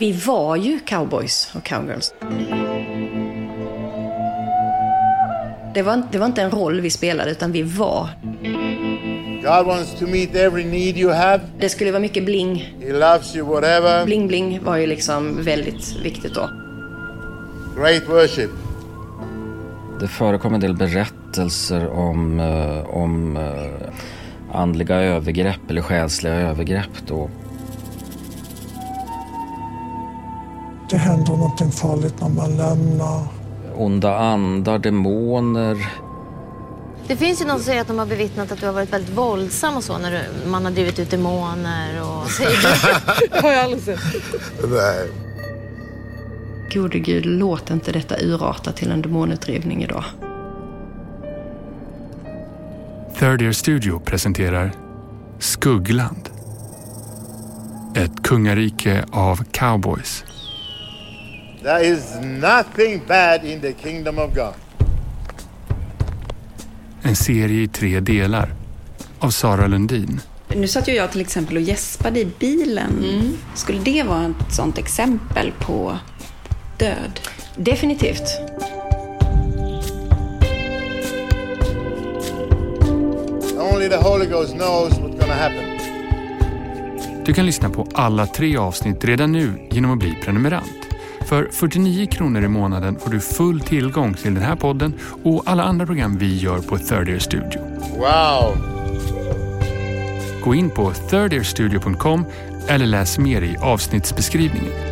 Vi var ju cowboys och cowgirls. Det var, det var inte en roll vi spelade, utan vi var. God wants to meet every need you have. Det skulle vara mycket bling. He loves you, whatever. Bling bling var ju liksom väldigt viktigt då. Great worship. Det förekom en del berättelser om, eh, om eh, andliga övergrepp eller själsliga övergrepp då. Det händer någonting farligt när man lämnar. Onda andar, demoner. Det finns ju någon som säger att de har bevittnat att du har varit väldigt våldsam och så när du, man har drivit ut demoner och... det har jag aldrig sett. Nej. Gode gud, låt inte detta urarta till en demonutdrivning idag. Third Year Studio presenterar Skuggland. Ett kungarike av cowboys. There is nothing bad in the kingdom of God. En serie i tre delar av Sara Lundin. Nu satt ju jag till exempel och gäspade i bilen. Skulle det vara ett sånt exempel på död? Definitivt. Only the Holy Ghost knows what's gonna happen. Du kan lyssna på alla tre avsnitt redan nu genom att bli prenumerant. För 49 kronor i månaden får du full tillgång till den här podden och alla andra program vi gör på Third Year Studio. Wow. Gå in på thirdearstudio.com eller läs mer i avsnittsbeskrivningen.